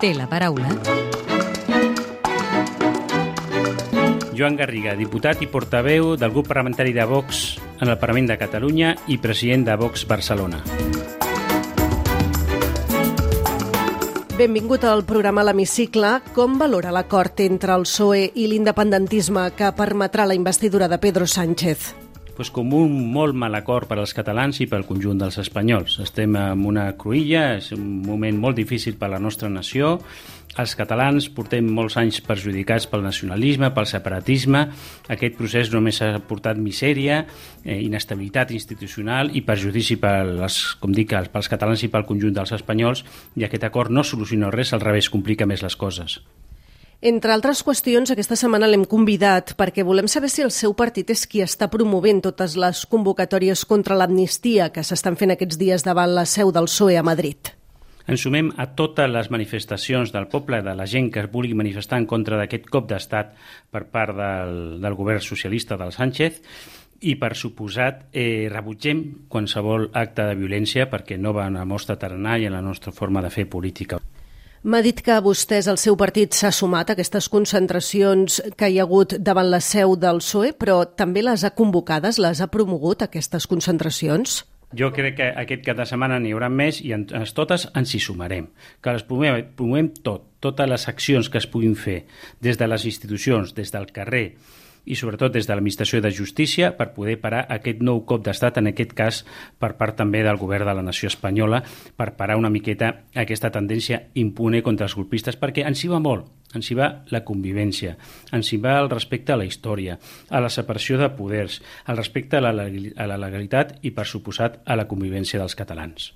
té la paraula. Joan Garriga, diputat i portaveu del grup parlamentari de Vox en el Parlament de Catalunya i president de Vox Barcelona. Benvingut al programa L'Hemicicle. Com valora l'acord entre el PSOE i l'independentisme que permetrà la investidura de Pedro Sánchez? Pues com un molt mal acord per als catalans i pel conjunt dels espanyols. Estem en una cruïlla, és un moment molt difícil per a la nostra nació. Els catalans portem molts anys perjudicats pel nacionalisme, pel separatisme. Aquest procés només ha portat misèria, eh, inestabilitat institucional i perjudici pels, com dic, pels catalans i pel conjunt dels espanyols i aquest acord no soluciona res, al revés, complica més les coses. Entre altres qüestions, aquesta setmana l'hem convidat perquè volem saber si el seu partit és qui està promovent totes les convocatòries contra l'amnistia que s'estan fent aquests dies davant la seu del PSOE a Madrid. Ens sumem a totes les manifestacions del poble, de la gent que es vulgui manifestar en contra d'aquest cop d'estat per part del, del govern socialista del Sánchez i, per suposat, eh, rebutgem qualsevol acte de violència perquè no va en la nostra i en la nostra forma de fer política. M'ha dit que vostès, el seu partit, s'ha sumat a aquestes concentracions que hi ha hagut davant la seu del PSOE, però també les ha convocades, les ha promogut, aquestes concentracions? Jo crec que aquest cap de setmana n'hi haurà més i en, en totes ens hi sumarem. Que les promovem, promovem tot, totes les accions que es puguin fer des de les institucions, des del carrer, i sobretot des de l'Administració de Justícia per poder parar aquest nou cop d'estat, en aquest cas per part també del govern de la nació espanyola, per parar una miqueta aquesta tendència impune contra els golpistes, perquè ens hi va molt, ens hi va la convivència, ens hi va el respecte a la història, a la separació de poders, al respecte a la, legalitat i, per suposat, a la convivència dels catalans.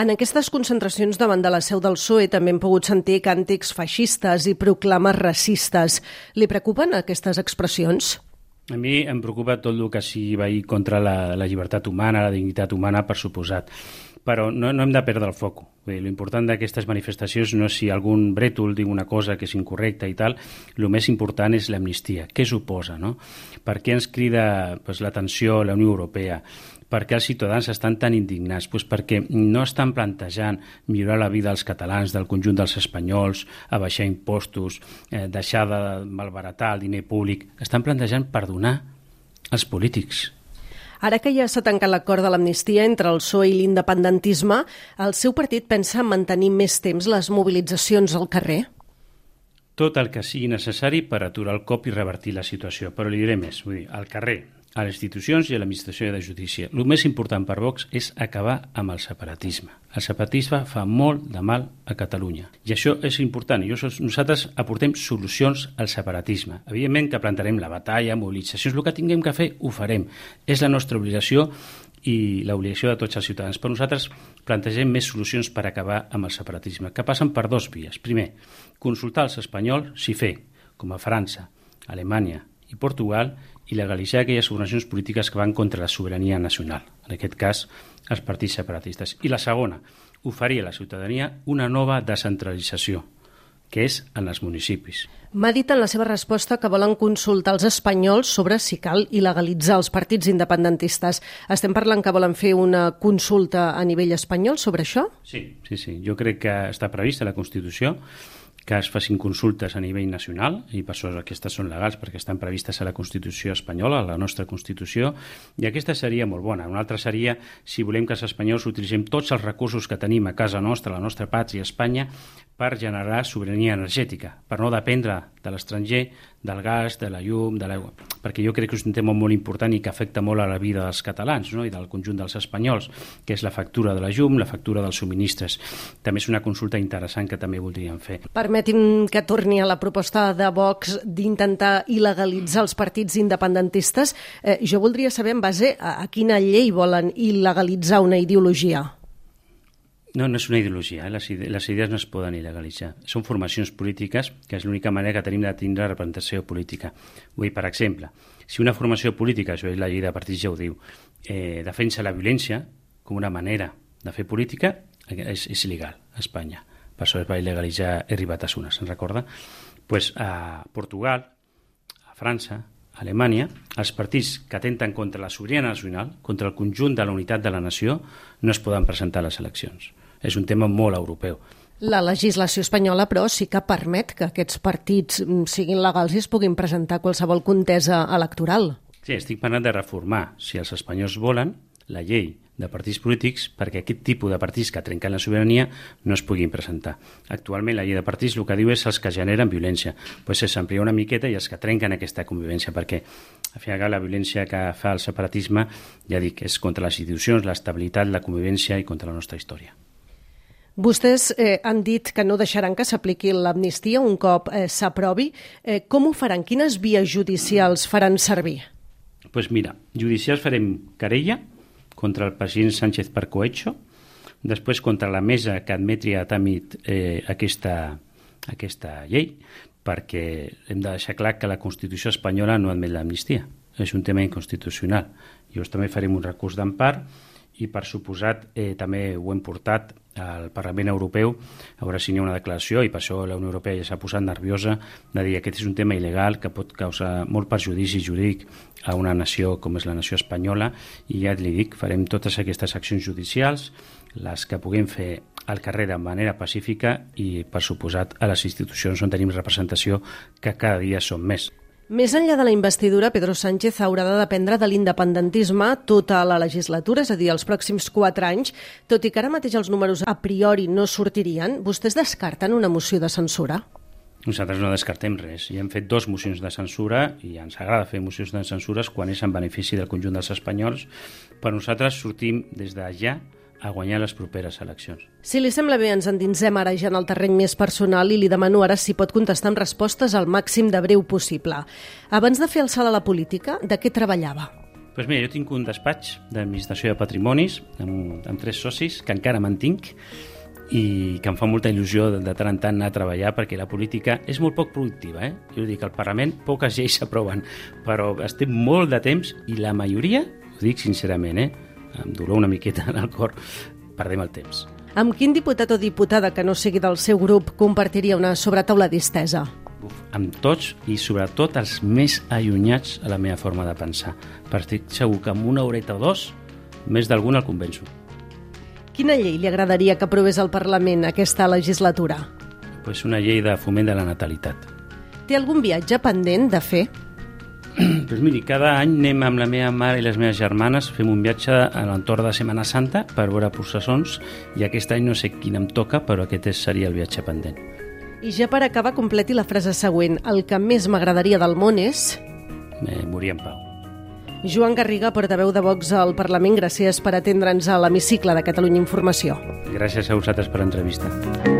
En aquestes concentracions davant de la seu del PSOE també hem pogut sentir càntics feixistes i proclames racistes. Li preocupen aquestes expressions? A mi em preocupa tot el que sigui va contra la, la llibertat humana, la dignitat humana, per suposat. Però no, no hem de perdre el foc. L'important d'aquestes manifestacions no és si algun brètol diu una cosa que és incorrecta i tal, el més important és l'amnistia. Què suposa, no? Per què ens crida pues, l'atenció la Unió Europea? Per què els ciutadans estan tan indignats? Pues perquè no estan plantejant millorar la vida dels catalans, del conjunt dels espanyols, abaixar impostos, eh, deixar de malbaratar el diner públic. Estan plantejant perdonar els polítics. Ara que ja s'ha tancat l'acord de l'amnistia entre el PSOE i l'independentisme, el seu partit pensa mantenir més temps les mobilitzacions al carrer? Tot el que sigui necessari per aturar el cop i revertir la situació. Però li diré més, vull dir, al carrer, a les institucions i a l'administració de justícia. El més important per Vox és acabar amb el separatisme. El separatisme fa molt de mal a Catalunya. I això és important. I nosaltres aportem solucions al separatisme. Evidentment que plantarem la batalla, mobilitzacions, el que tinguem que fer ho farem. És la nostra obligació i l'obligació de tots els ciutadans. Però nosaltres plantegem més solucions per acabar amb el separatisme, que passen per dos vies. Primer, consultar als espanyols si fer, com a França, Alemanya i Portugal, i legalitzar aquelles organitzacions polítiques que van contra la sobirania nacional, en aquest cas els partits separatistes. I la segona, oferir a la ciutadania una nova descentralització, que és en els municipis. M'ha dit en la seva resposta que volen consultar els espanyols sobre si cal il·legalitzar els partits independentistes. Estem parlant que volen fer una consulta a nivell espanyol sobre això? Sí, sí, sí. Jo crec que està previst a la Constitució que es facin consultes a nivell nacional i per això aquestes són legals perquè estan previstes a la Constitució espanyola, a la nostra Constitució, i aquesta seria molt bona. Una altra seria si volem que els espanyols utilitzem tots els recursos que tenim a casa nostra, a la nostra pàtria, Espanya, per generar sobirania energètica, per no dependre de l'estranger, del gas, de la llum, de l'aigua, perquè jo crec que és un tema molt important i que afecta molt a la vida dels catalans no? i del conjunt dels espanyols, que és la factura de la llum, la factura dels subministres. També és una consulta interessant que també voldríem fer. Permeti'm que torni a la proposta de Vox d'intentar il·legalitzar els partits independentistes. Eh, jo voldria saber en base a, a quina llei volen il·legalitzar una ideologia. No, no és una ideologia, eh? les, ide les idees no es poden il·legalitzar. Són formacions polítiques, que és l'única manera que tenim de tindre representació política. Vull dir, per exemple, si una formació política, això és la llei de partits ja ho diu, eh, defensa la violència com una manera de fer política, és, és il·legal a Espanya. Per això es va il·legalitzar Herri Batasuna, se'n recorda? pues a Portugal, a França, a Alemanya, els partits que atenten contra la sobirania nacional, contra el conjunt de la unitat de la nació, no es poden presentar a les eleccions és un tema molt europeu. La legislació espanyola, però, sí que permet que aquests partits mm, siguin legals i es puguin presentar qualsevol contesa electoral. Sí, estic parlant de reformar, si els espanyols volen, la llei de partits polítics perquè aquest tipus de partits que trenquen la sobirania no es puguin presentar. Actualment la llei de partits el que diu és els que generen violència. Pues s'amplia una miqueta i els que trenquen aquesta convivència perquè al final la violència que fa el separatisme, ja dic, és contra les institucions, l'estabilitat, la convivència i contra la nostra història. Vostès eh, han dit que no deixaran que s'apliqui l'amnistia un cop eh, s'aprovi. Eh, com ho faran? Quines vies judicials faran servir? Pues mira, judicials farem querella, contra el president Sánchez per cohecho, després contra la mesa que admeti a tràmit eh, aquesta, aquesta llei, perquè hem de deixar clar que la Constitució espanyola no admet l'amnistia. És un tema inconstitucional. Llavors també farem un recurs d'empart i, per suposat, eh, també ho hem portat al Parlament Europeu a veure si n'hi ha una declaració i per això la Unió Europea ja s'ha posat nerviosa de dir que aquest és un tema il·legal que pot causar molt perjudici jurídic a una nació com és la nació espanyola i ja li dic, farem totes aquestes accions judicials, les que puguem fer al carrer de manera pacífica i, per suposat, a les institucions on tenim representació que cada dia són més. Més enllà de la investidura, Pedro Sánchez haurà de dependre de l'independentisme tota la legislatura, és a dir, els pròxims quatre anys. Tot i que ara mateix els números a priori no sortirien, vostès descarten una moció de censura? Nosaltres no descartem res. I hem fet dos mocions de censura i ens agrada fer mocions de censures quan és en benefici del conjunt dels espanyols. Per nosaltres sortim des de ja a guanyar les properes eleccions. Si li sembla bé, ens endinsem ara ja en el terreny més personal i li demano ara si pot contestar amb respostes al màxim de breu possible. Abans de fer el salt a la política, de què treballava? Doncs pues mira, jo tinc un despatx d'administració de patrimonis amb, amb tres socis que encara mantinc i que em fa molta il·lusió de, de tant en tant anar a treballar perquè la política és molt poc productiva. Eh? Jo dic, al Parlament poques lleis s'aproven, però estem molt de temps i la majoria, ho dic sincerament, eh? Amb dolor una miqueta en el cor, perdem el temps. Amb quin diputat o diputada que no sigui del seu grup compartiria una sobretaula distesa? Uf, amb tots i sobretot els més allunyats a la meva forma de pensar. Per estic segur que amb una horeta o dos més d'algun el convenço. Quina llei li agradaria que aprovés al Parlament aquesta legislatura? Pues una llei de foment de la natalitat. Té algun viatge pendent de fer? pues miri, cada any anem amb la meva mare i les meves germanes, fem un viatge a l'entorn de Setmana Santa per veure processons i aquest any no sé quin em toca, però aquest seria el viatge pendent. I ja per acabar, completi la frase següent. El que més m'agradaria del món és... Eh, morir en pau. Joan Garriga, portaveu de Vox al Parlament, gràcies per atendre'ns a l'hemicicle de Catalunya Informació. Gràcies a vosaltres per l'entrevista.